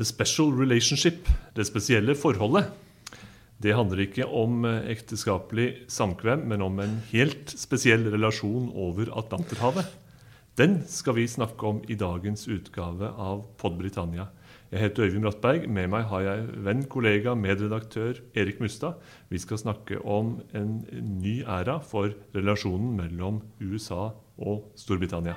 The special relationship, det spesielle forholdet, det handler ikke om eh, ekteskapelig samkvem, men om en helt spesiell relasjon over Atlanterhavet. Den skal vi snakke om i dagens utgave av Pod Britannia. Jeg heter Øyvind Brattberg. Med meg har jeg venn, kollega, medredaktør Erik Mustad. Vi skal snakke om en ny æra for relasjonen mellom USA og Storbritannia.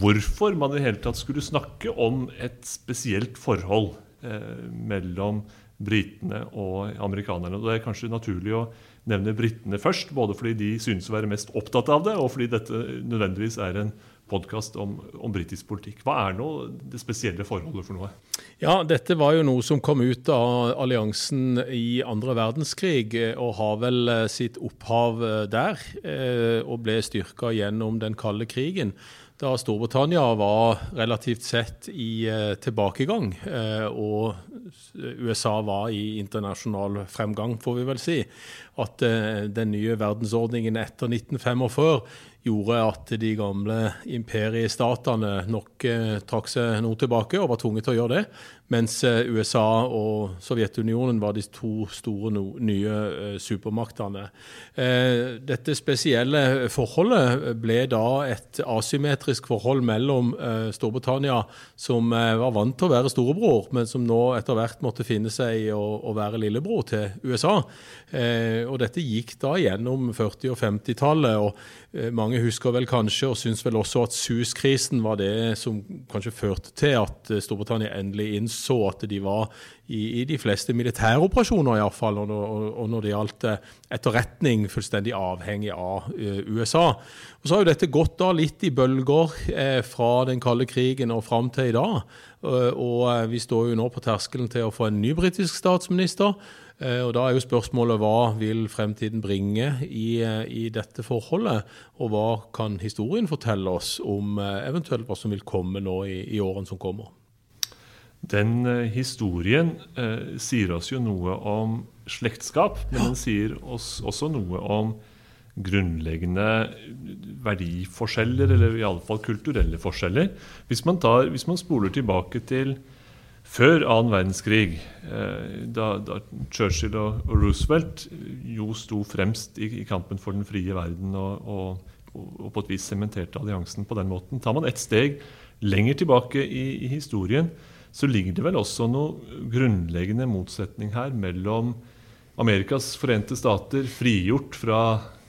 hvorfor man i det hele tatt skulle snakke om et spesielt forhold eh, mellom britene og amerikanerne. Det er kanskje naturlig å nevne britene først, både fordi de synes å være mest opptatt av det, og fordi dette nødvendigvis er en podkast om, om britisk politikk. Hva er nå det spesielle forholdet for noe? Ja, Dette var jo noe som kom ut av alliansen i andre verdenskrig, eh, og har vel eh, sitt opphav eh, der. Og ble styrka gjennom den kalde krigen da Storbritannia var relativt sett i tilbakegang, og USA var i internasjonal fremgang, får vi vel si. At den nye verdensordningen etter 1945 gjorde at de gamle imperiestatene nok eh, trakk seg noe tilbake og var tvunget til å gjøre det. Mens eh, USA og Sovjetunionen var de to store nye uh, supermaktene. Dette spesielle forholdet ble da et asymmetrisk forhold mellom Storbritannia, som var vant til å være storebror, men som nå etter hvert måtte finne seg i å være lillebror til USA. og dette gikk da gjennom 40- og 50-tallet. og Mange husker vel kanskje, og syns vel også at SUS-krisen var det som kanskje førte til at Storbritannia endelig innså at de var i, i de fleste militæroperasjoner, iallfall, og, og, og når det gjaldt eh, etterretning, fullstendig avhengig av uh, USA. Og Så har jo dette gått da litt i bølger eh, fra den kalde krigen og fram til i dag. Uh, og vi står jo nå på terskelen til å få en ny britisk statsminister. Og Da er jo spørsmålet hva vil fremtiden bringe i, i, dette forholdet? Og hva kan historien fortelle oss om eventuelt hva som vil komme nå i, i årene som kommer? Den eh, historien eh, sier oss jo noe om slektskap, men den sier oss også noe om grunnleggende verdiforskjeller, eller i alle fall kulturelle forskjeller. Hvis man, tar, hvis man spoler tilbake til før annen verdenskrig, eh, da, da, Churchill og, og, Roosevelt jo sto fremst i, i, kampen for den frie verden og, og, og på et vis sementerte alliansen på den måten. Tar man et steg lenger tilbake i, i historien, så ligger det vel også noe grunnleggende motsetning her mellom Amerikas forente stater, frigjort fra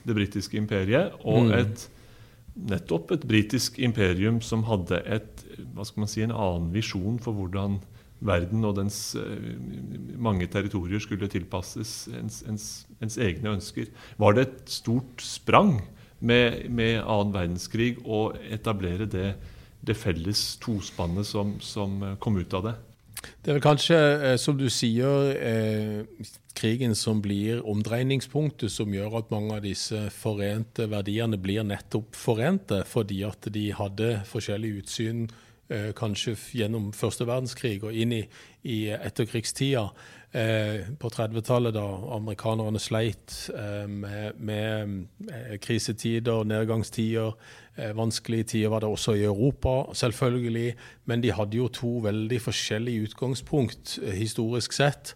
det britiske imperiet, og mm. et, nettopp et britisk imperium som hadde et, hva skal man si, en annen visjon for hvordan verden og dens uh, mange territorier skulle tilpasses ens, ens, ens, egne ønsker. Var det et stort sprang med, med annen verdenskrig å etablere det det felles tospannet som, som, eh, kom ut av det. Det er vel kanskje, eh, som du sier, eh, krigen som blir omdreiningspunktet, som gjør at mange av disse forente verdiene blir nettopp forente, fordi at de hadde forskjellig utsyn eh, kanskje gjennom første verdenskrig og inn i, i etterkrigstida. Eh, på 30-tallet, da amerikanerne sleit eh, med, med eh, krisetider, nedgangstider, vanskelige tider var det også i Europa, selvfølgelig. Men de hadde jo to veldig forskjellige utgangspunkt historisk sett.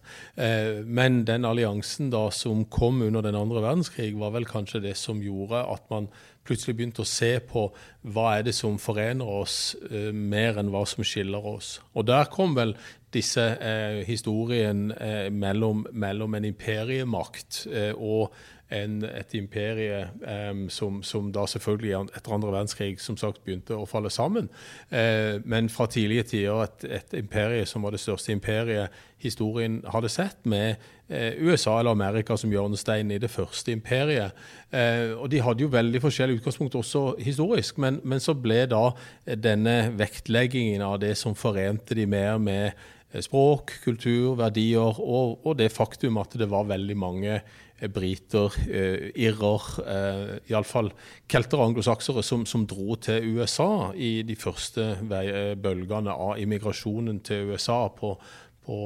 Men den alliansen da som kom under den andre verdenskrig, var vel kanskje det som gjorde at man plutselig begynte å se på hva er det som forener oss, mer enn hva som skiller oss. Og der kom vel disse eh, historien eh, mellom, mellom, en imperiemakt eh, og en, et imperie eh, som, som, da selvfølgelig etter andre verdenskrig som sagt begynte å falle sammen. Eh, men fra tidlige tider et, et imperie som var det største imperiet historien hadde sett, med eh, USA eller Amerika som hjørnestein i det første imperiet. og De hadde jo veldig forskjellige utgangspunkt også historisk, men, men så ble da denne vektleggingen av det som forente de mer med språk, kultur, verdier, og, og, det faktum at det var veldig mange briter, eh, irrer, eh, iallfall kelter og anglosaksere som, som, dro til USA i de første bølgene av immigrasjonen til USA på, på,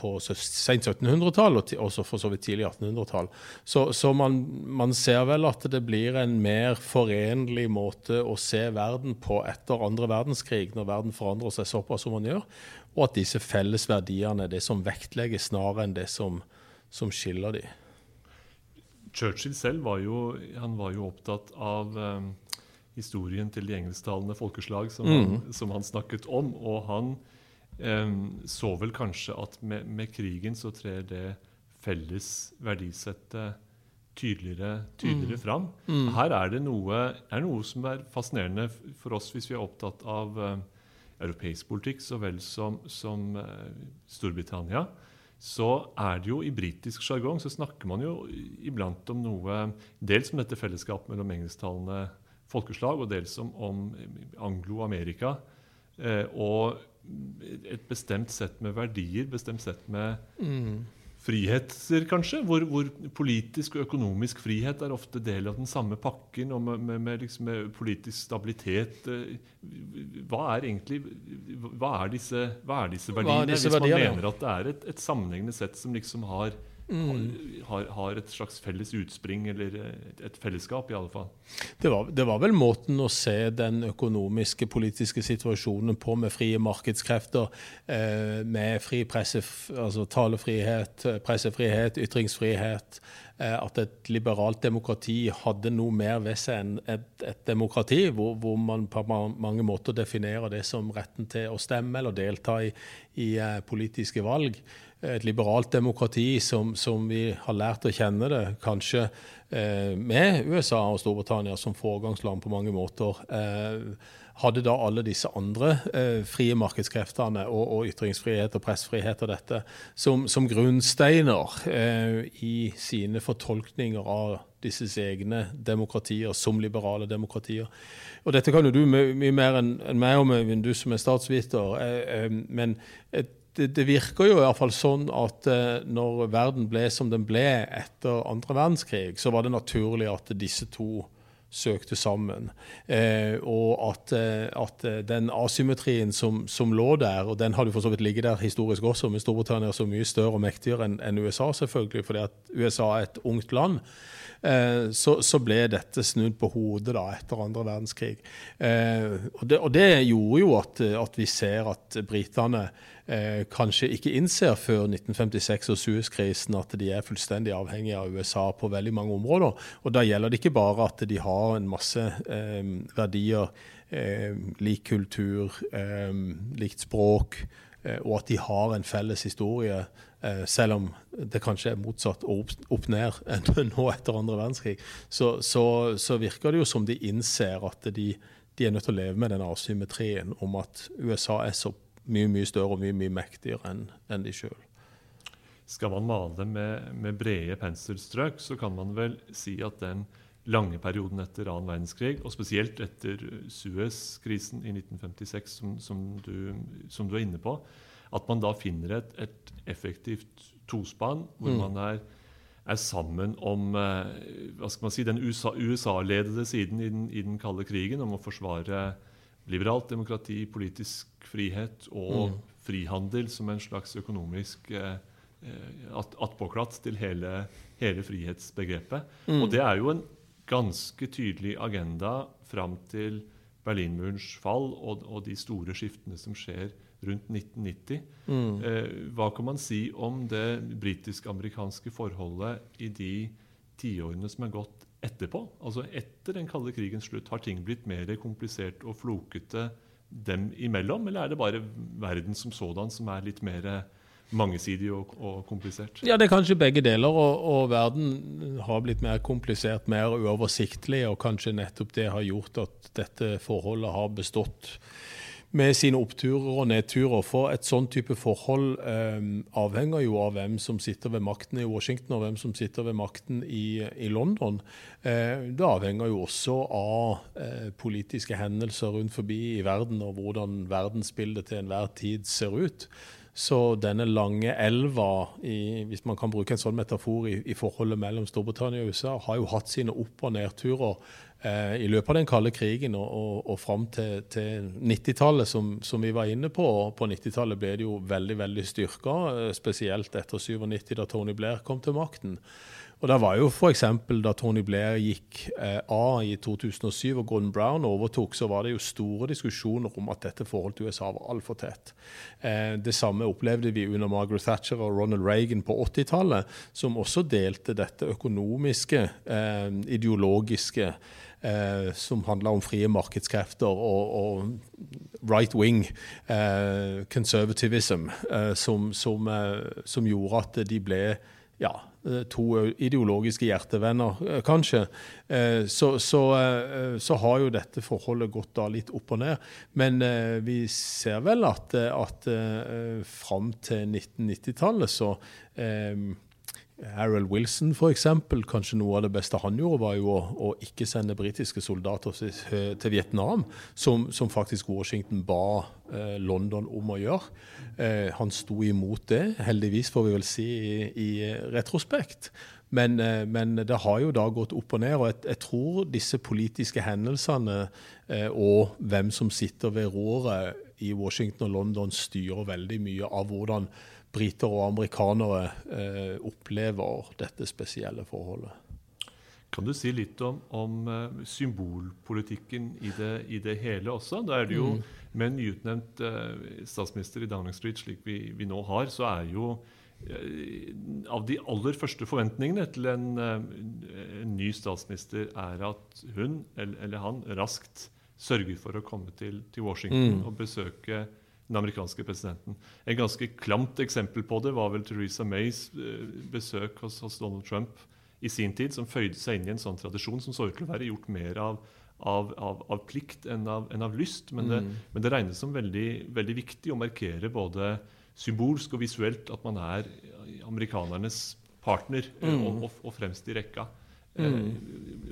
på sent 1700-tall og også for så vidt tidlig 1800-tall. Så, så man, man, ser vel at det blir en mer forenlig måte å se verden på etter andre verdenskrig, når verden forandrer seg såpass som man gjør, og at disse felles verdiene er det som vektlegges snarere enn det som, som skiller de. Churchill selv var jo, han var jo opptatt av um, historien til de engelsktalende folkeslag som, mm. han, som, han, snakket om. Og han så vel kanskje at med, med, krigen så trer det felles verdisettet tydeligere, tydeligere mm. fram. Mm. Her er det noe, er noe, som er fascinerende for oss hvis vi er opptatt av um, europeisk politikk så vel som, som uh, Storbritannia. Så er det jo i britisk sjargong så snakker man jo iblant om noe Dels om dette fellesskapet mellom engelsktalende folkeslag, og dels om, om Anglo-Amerika. Eh, og et bestemt sett med verdier, bestemt sett med mm friheter, kanskje, hvor, hvor, politisk og økonomisk frihet er ofte del av den samme pakken, og med, med, med, liksom, med politisk stabilitet. Eh, hva er egentlig hva er disse, hva er disse verdiene, er disse hvis man verdiene? mener at det er et, et sammenhengende sett som liksom har mm. har, har, et slags felles utspring, eller et fellesskap, i alle fall. Det var, det var, vel måten å se den økonomiske, politiske situasjonen på, med frie markedskrefter, eh, med fri presse, altså talefrihet, pressefrihet, ytringsfrihet. Eh, at et liberalt demokrati hadde noe mer ved seg enn et, et demokrati, hvor, hvor, man på mange måter definerer det som retten til å stemme eller delta i, i uh, politiske valg et liberalt demokrati som, som, vi har lært å kjenne det, kanskje eh, med USA og Storbritannia som foregangsland på mange måter, eh, hadde da alle disse andre eh, frie markedskreftene og, og, ytringsfrihet og pressfrihet og dette som, som grunnsteiner eh, i sine fortolkninger av disse egne demokratier som liberale demokratier. Og Dette kan jo du mye mer enn meg om, du som er statsviter. Eh, eh, men et det, virker jo i hvert fall sånn at eh, når verden ble som den ble etter andre verdenskrig, så var det naturlig at disse to søkte sammen. Eh, og at, eh, at, eh, den asymmetrien som, som, lå der, og den hadde for så vidt ligget der historisk også, men Storbritannia så mye større og mektigere enn en USA, selvfølgelig, fordi at USA er et ungt land. Eh, så, så, ble dette snudd på hodet da, etter andre verdenskrig. Eh, og, det, og, det, gjorde jo at, at vi ser at britene eh, kanskje ikke innser før 1956 og Suez-krisen at de er fullstendig avhengige av USA på veldig mange områder. Og da gjelder det ikke bare at de har en masse eh, verdier, eh, lik kultur, eh, likt språk, eh, og at de har en felles historie. Eh, selv om det kanskje er motsatt og opp, opp ned nå etter andre verdenskrig, så, så, så, virker det jo som de innser at de, de er nødt til å leve med den asymmetrien om at USA er så mye mye større og mye mye mektigere enn en de sjøl. Skal man male med, med, brede penselstrøk, så kan man vel si at den lange perioden etter annen verdenskrig, og spesielt etter Suez-krisen i 1956, som, som, du, som, du, er inne på, at man da finner et, et effektivt tospann hvor mm. man er, er, sammen om eh, hva skal man si, den USA-ledede USA siden i den, i den kalde krigen, om å forsvare liberalt demokrati, politisk frihet og mm. frihandel som en slags økonomisk eh, eh attpåklatt til hele, hele frihetsbegrepet. Mm. Og det er jo en ganske tydelig agenda fram til Berlinmurens fall og, og, de store skiftene som skjer rundt 1990. Mm. Eh, hva kan man si om det britisk-amerikanske forholdet i de tiårene som er gått etterpå? Altså Etter den kalde krigens slutt, har ting blitt mer komplisert og flokete dem imellom? Eller er det bare verden som sådan som er litt mer mangesidig og, og komplisert? Ja, det er kanskje begge deler. Og, og, verden har blitt mer komplisert, mer uoversiktlig. Og kanskje nettopp det har gjort at dette forholdet har bestått med sine oppturer og nedturer. For et sånn type forhold eh, avhenger jo av hvem som sitter ved makten i Washington og hvem som sitter ved makten i, i London. Eh, det avhenger jo også av eh, politiske hendelser rundt forbi i verden og hvordan verdensbildet til enhver tid ser ut. Så denne lange elva, i, hvis man kan bruke en sånn metafor i, i forholdet mellom Storbritannia og USA, har jo hatt sine opp- og nedturer i løpet av den kalde krigen og, og, og fram til, til 90-tallet, som, som, vi var inne på. Og på 90-tallet ble det jo veldig veldig styrka, eh, spesielt etter 97, da Tony Blair kom til makten. Og det var jo f.eks. da Tony Blair gikk eh, av i 2007 og Gordon Brown overtok, så var det jo store diskusjoner om at dette forholdet til USA var altfor tett. Eh, det samme opplevde vi under Margaret Thatcher og Ronald Reagan på 80-tallet, som også delte dette økonomiske, eh, ideologiske Eh, som handla om frie markedskrefter og, og right wing eh, conservatism, eh, som, som, som, gjorde at de ble ja, eh, to ideologiske hjertevenner, eh, kanskje. Så, så, så, har jo dette forholdet gått da litt opp og ned. Men vi ser vel at, at fram til 1990-tallet så Harold Wilson, f.eks., kanskje noe av det beste han gjorde, var jo å, å ikke sende britiske soldater til, Vietnam, som, som, faktisk Washington ba eh, London om å gjøre. Eh, han sto imot det, heldigvis, får vi vel si i, i retrospekt. Men, eh, men, det har jo da gått opp og ned. Og jeg, jeg tror disse politiske hendelsene eh, og hvem som sitter ved roret i Washington og London, styrer veldig mye av hvordan briter og amerikanere eh, opplever dette spesielle forholdet. Kan du si litt om, om uh, symbolpolitikken i det, i det, hele også? Da er det jo mm. Med en nyutnevnt eh, statsminister i Downing Street, slik vi, vi nå har, så er jo eh, av de aller første forventningene til en, en, ny statsminister er at hun eller, eller han raskt sørger for å komme til, til Washington mm. og besøke den amerikanske presidenten. En ganske klamt eksempel på det var vel Theresa Mays eh, besøk hos, hos Donald Trump i sin tid, som føyde seg inn i en sånn tradisjon som så ut til å være gjort mer av, av, av, av plikt enn av, enn lyst. Men det, mm. men det, regnes som veldig, veldig viktig å markere både symbolsk og visuelt at man er amerikanernes partner mm. og, og, og, fremst i rekka. Mm.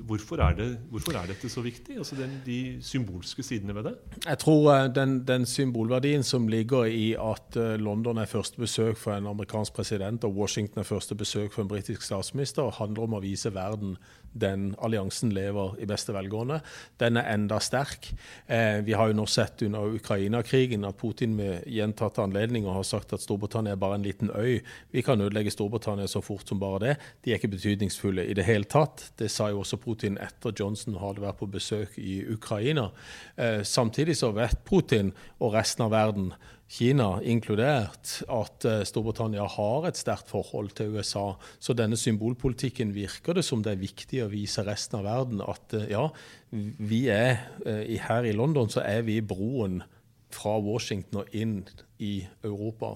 Hvorfor, er det, hvorfor, er dette så viktig? Altså den, de symbolske sidene ved det? Jeg tror eh, den, den, symbolverdien som ligger i at eh, London er første besøk for en amerikansk president og Washington er første besøk for en britisk statsminister, handler om å vise verden den alliansen lever i beste velgående. Den er enda sterk. Eh, vi har jo nå sett under Ukraina-krigen at Putin med gjentatte anledninger har sagt at Storbritannia er bare en liten øy. Vi kan ødelegge Storbritannia så fort som bare det. De er ikke betydningsfulle i det hele tatt. Det sa jo også Putin etter Johnson hadde vært på besøk i Ukraina. Eh, samtidig så vet Putin og resten av verden Kina inkludert, at eh, Storbritannia har et sterkt forhold til USA. Så denne symbolpolitikken virker det som det er viktig å vise resten av verden at eh, ja, vi er eh, her i London så er vi broen fra Washington og inn i Europa.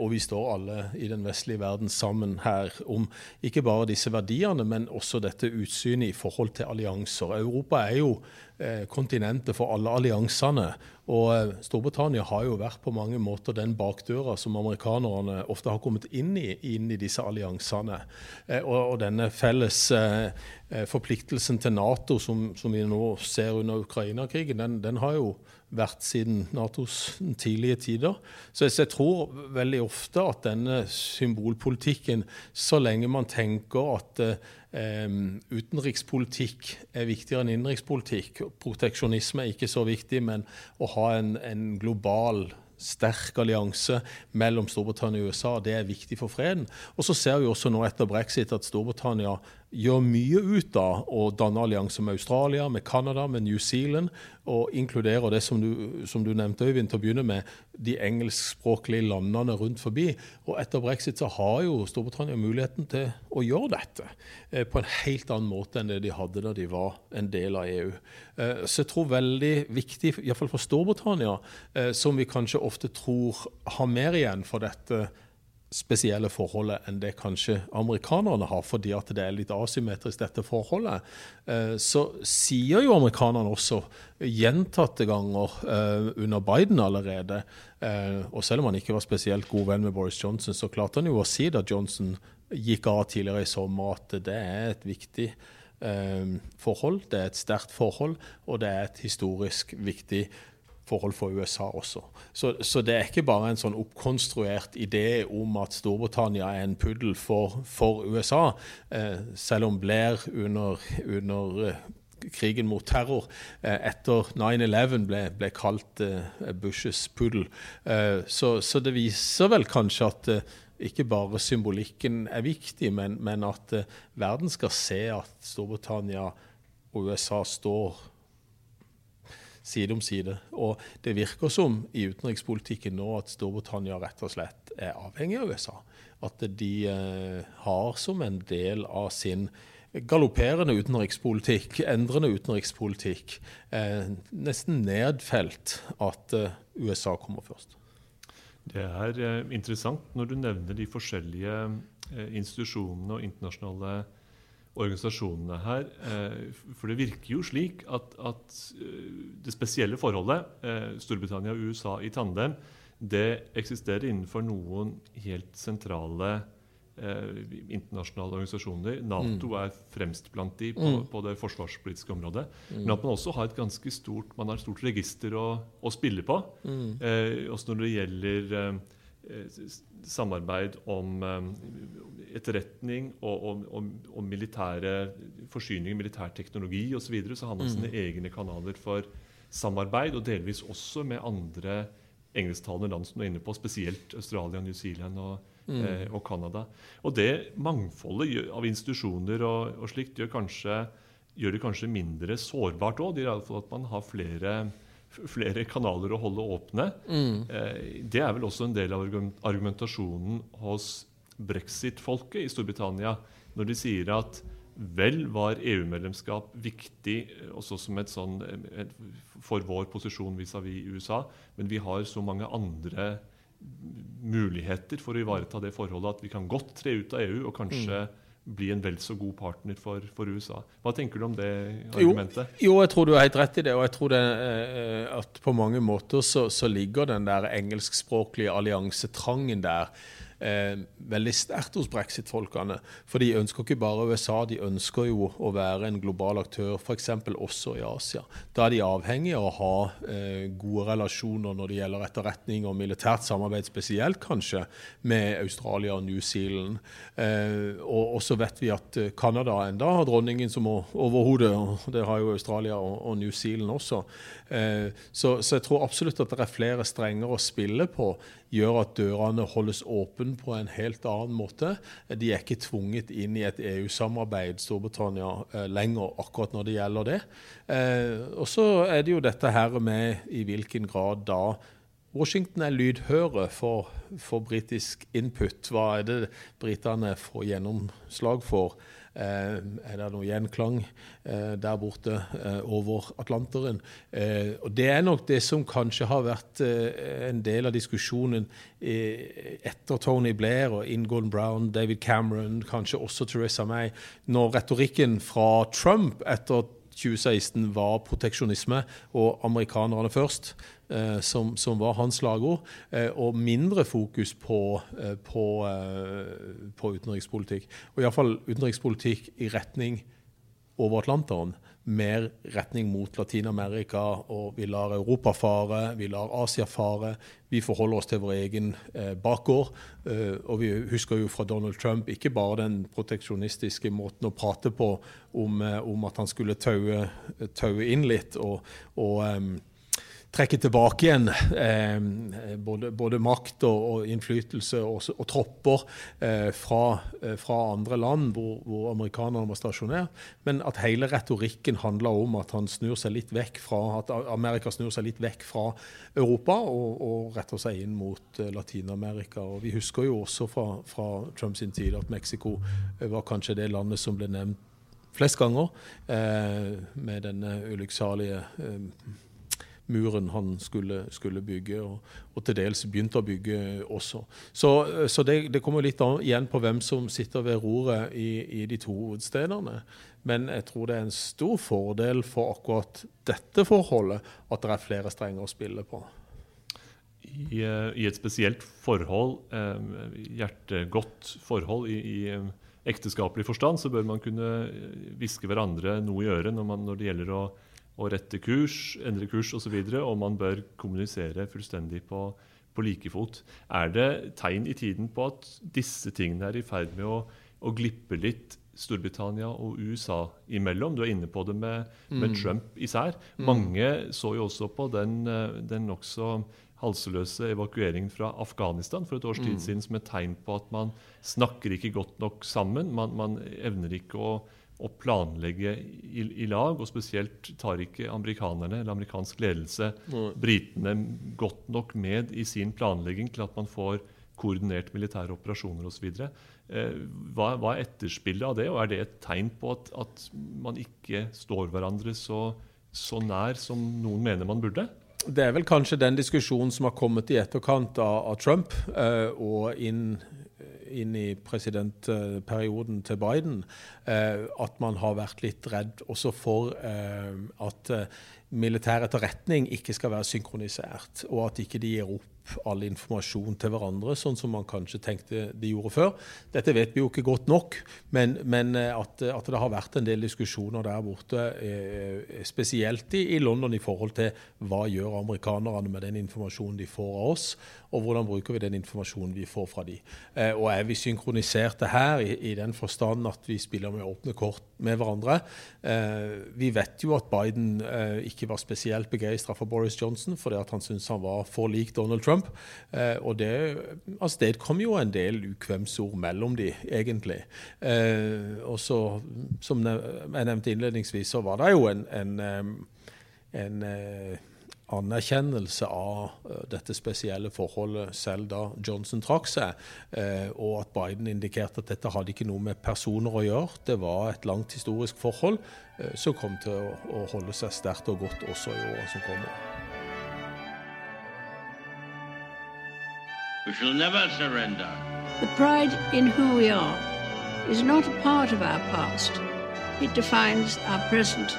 Og vi står alle i den vestlige verden sammen her om ikke bare disse verdiene, men også dette utsynet i forhold til allianser. Europa er jo kontinentet for alle alliansene. Og eh, Storbritannia har jo vært på mange måter den bakdøra som amerikanerne ofte har kommet inn i, inn i disse alliansene. Eh, og, og, denne felles eh, forpliktelsen til Nato som, som, vi nå ser under Ukraina-krigen, den, den har jo vært siden Natos tidlige tider. Så jeg tror veldig ofte at denne symbolpolitikken, så lenge man tenker at utenrikspolitikk er viktigere enn innenrikspolitikk, proteksjonisme er ikke så viktig, men å ha en, en global sterk allianse mellom Storbritannia og USA. Det er viktig for freden. Og så ser vi også nå etter brexit at Storbritannia gjør mye ut av å danne allianse med Australia, med Canada, med New Zealand, og inkluderer det som du, som du nevnte, Øyvind, til å begynne med, de engelskspråklige landene rundt forbi. Og etter brexit så har jo Storbritannia muligheten til å gjøre dette eh, på en helt annen måte enn det de hadde da de var en del av EU. Eh, så jeg tror veldig viktig, iallfall for Storbritannia, eh, som vi kanskje ofte tror har mer igjen for dette spesielle forholdet enn det kanskje amerikanerne har, fordi at det er litt asymmetrisk, dette forholdet. Eh, så sier jo amerikanerne også gjentatte ganger eh, under Biden allerede, eh, og selv om han ikke var spesielt god venn med Boris Johnson, så klarte han jo å si da Johnson gikk av tidligere i sommer, at det er et viktig forhold, det er et sterkt forhold, og det er et historisk viktig forhold for USA også. Så, så, det er ikke bare en sånn oppkonstruert idé om at Storbritannia er en puddel for, for USA, eh, selv om Blair under, under eh, krigen mot terror eh, etter 9-11 ble, ble, kalt eh, Bushes puddel. Eh, så, så, det viser vel kanskje at ikke bare symbolikken er viktig, men, men at verden skal se at Storbritannia og USA står side om side. Og det virker som i utenrikspolitikken nå at Storbritannia rett og slett er avhengig av USA. At de har som en del av sin galopperende utenrikspolitikk, endrende utenrikspolitikk, eh, nesten nedfelt at eh, USA kommer først. Det er eh, interessant når du nevner de forskjellige eh, institusjonene og internasjonale organisasjonene her. Eh, for det virker jo slik at, at eh, det spesielle forholdet Storbritannia og USA i tandem det eksisterer innenfor noen helt sentrale eh, internasjonale organisasjoner. Nato mm. er fremst blant de på, mm. på det forsvarspolitiske området. Mm. Men at man også har et ganske stort, man har et stort register å, å spille på. Mm. Eh, også når det gjelder eh, samarbeid om eh, etterretning og, og, og, og, militære forsyninger, militær teknologi osv., så, videre, så har man sine mm. egne kanaler for samarbeid, og delvis også med andre engelsktalende land som du er inne på, spesielt Australia, New Zealand og, mm. eh, og Canada. Og det mangfoldet av institusjoner og, slikt gjør, kanskje, gjør, det kanskje mindre sårbart òg. At man har flere, flere kanaler å holde åpne. Mm. Eh, det er vel også en del av argumentasjonen hos brexit-folket i Storbritannia når de sier at Vel var EU-medlemskap viktig eh, også som et sånn, et, for vår posisjon vis-à-vis -vis USA, men vi har så mange andre muligheter for å ivareta det forholdet at vi kan godt tre ut av EU og kanskje mm. Bli en vel så god partner for, for, USA. Hva tenker du om det argumentet? Jo, jo, jeg tror du har helt rett i det. Og jeg tror det, eh, at på mange måter så, så ligger den der engelskspråklige alliansetrangen der eh, veldig sterkt hos brexit-folkene. For de ønsker ikke bare USA, de ønsker jo å være en global aktør, f.eks. også i Asia. Da er de avhengige av å ha eh, gode relasjoner når det gjelder etterretning og militært samarbeid, spesielt kanskje med Australia og New Zealand. Eh, og, så vet vi at eh, Canada enda har dronningen som overhode, og det har jo Australia og, og New Zealand også. Eh, så, så, jeg tror absolutt at det er flere strenger å spille på, gjør at dørene holdes åpne på en helt annen måte. De er ikke tvunget inn i et EU-samarbeid, Storbritannia, eh, lenger akkurat når det gjelder det. Eh, og så er det jo dette her med i hvilken grad da Washington er lydhøre for, for britisk input. Hva er det britene får gjennomslag for? Eh, er det noe gjenklang eh, der borte eh, over Atlanteren? og Det er nok det som kanskje har vært en del av diskusjonen etter Tony Blair og Ingold Brown, David Cameron, kanskje også Teresa May, når retorikken fra Trump etter 2016 var proteksjonisme og amerikanerne først. Eh, som, som, var hans slagord, eh, og mindre fokus på, eh, på, på utenrikspolitikk. Og iallfall utenrikspolitikk i retning over Atlanteren. Mer retning mot Latin-Amerika, og vi lar Europa fare, vi lar Asia fare. Vi forholder oss til vår egen eh, bakgård. Eh, og vi husker jo fra Donald Trump ikke bare den proteksjonistiske måten å prate på om, eh, om at han skulle taue, taue inn litt og, og um, trekke tilbake igjen eh, både, både, makt og, og innflytelse og, og tropper eh, fra, eh, fra, andre land hvor, hvor, amerikanerne var stasjonert, men at hele retorikken handler om at han snur seg litt vekk fra, at Amerika snur seg litt vekk fra Europa og, og retter seg inn mot uh, Latin-Amerika. Og Vi husker jo også fra, fra Trumps tid at Mexico eh, var kanskje det landet som ble nevnt flest ganger eh, med denne ulykksalige eh, muren han skulle, skulle bygge, og, og, til dels begynte å bygge også. Så, så det, det, kommer litt an, igjen på hvem som sitter ved roret i, i, de to hovedstedene. Men jeg tror det er en stor fordel for akkurat dette forholdet at det er flere strenger å spille på. I, i et spesielt forhold, eh, hjertegodt forhold i, i eh, ekteskapelig forstand, så bør man kunne hviske hverandre noe i øret når, når det gjelder å å rette kurs, endre kurs osv. Og, så videre, og man bør kommunisere fullstendig på, på like fot. Er det tegn i tiden på at disse tingene er i ferd med å, å glippe litt Storbritannia og USA imellom? Du er inne på det med, med Mm. Trump især. Mange så jo også på den, eh, den nokså halseløse evakueringen fra Afghanistan for et års Mm. tid siden som et tegn på at man snakker ikke godt nok sammen. Man, man evner ikke å, å planlegge i, i lag, og spesielt tar ikke amerikanerne eller amerikansk ledelse britene godt nok med i sin planlegging til at man får koordinert militære operasjoner osv. Eh, hva, hva er etterspillet av det, og er det et tegn på at, at man ikke står hverandre så, så nær som noen mener man burde? Det er vel kanskje den diskusjonen som har kommet i etterkant av, av Trump eh, og inn, inn i presidentperioden til Biden, eh, at man har vært litt redd også for eh, at eh, militær etterretning ikke skal være synkronisert, og at ikke de gir opp all informasjon til hverandre, sånn som man kanskje tenkte de gjorde før. Dette vet vi jo ikke godt nok, men, men eh, at, at det har vært en del diskusjoner der borte, eh, spesielt i, i London i forhold til hva gjør amerikanerne med den informasjonen de får av oss, og hvordan bruker vi den informasjonen vi får fra de. Eh, og er vi synkroniserte her i, i den forstand at vi spiller med åpne kort med hverandre? Vi vet jo at Biden eh, ikke var spesielt begeistra for Boris Johnson fordi han syntes han var for lik Donald Trump. Eh, og det avstedkom jo en del ukvemsord mellom de, egentlig. Eh, og så, som jeg nevnte innledningsvis, så var det jo en, en, en, en eh, anerkjennelse av eh, dette spesielle forholdet selv da Johnson trakk seg, eh, og at Biden indikerte at dette hadde ikke noe med personer å gjøre. Det var et langt historisk forhold eh, som kom til å, å holde seg sterkt og godt også i årene som kommer. We shall never surrender. The pride in who we are is not a part of our past. It defines our present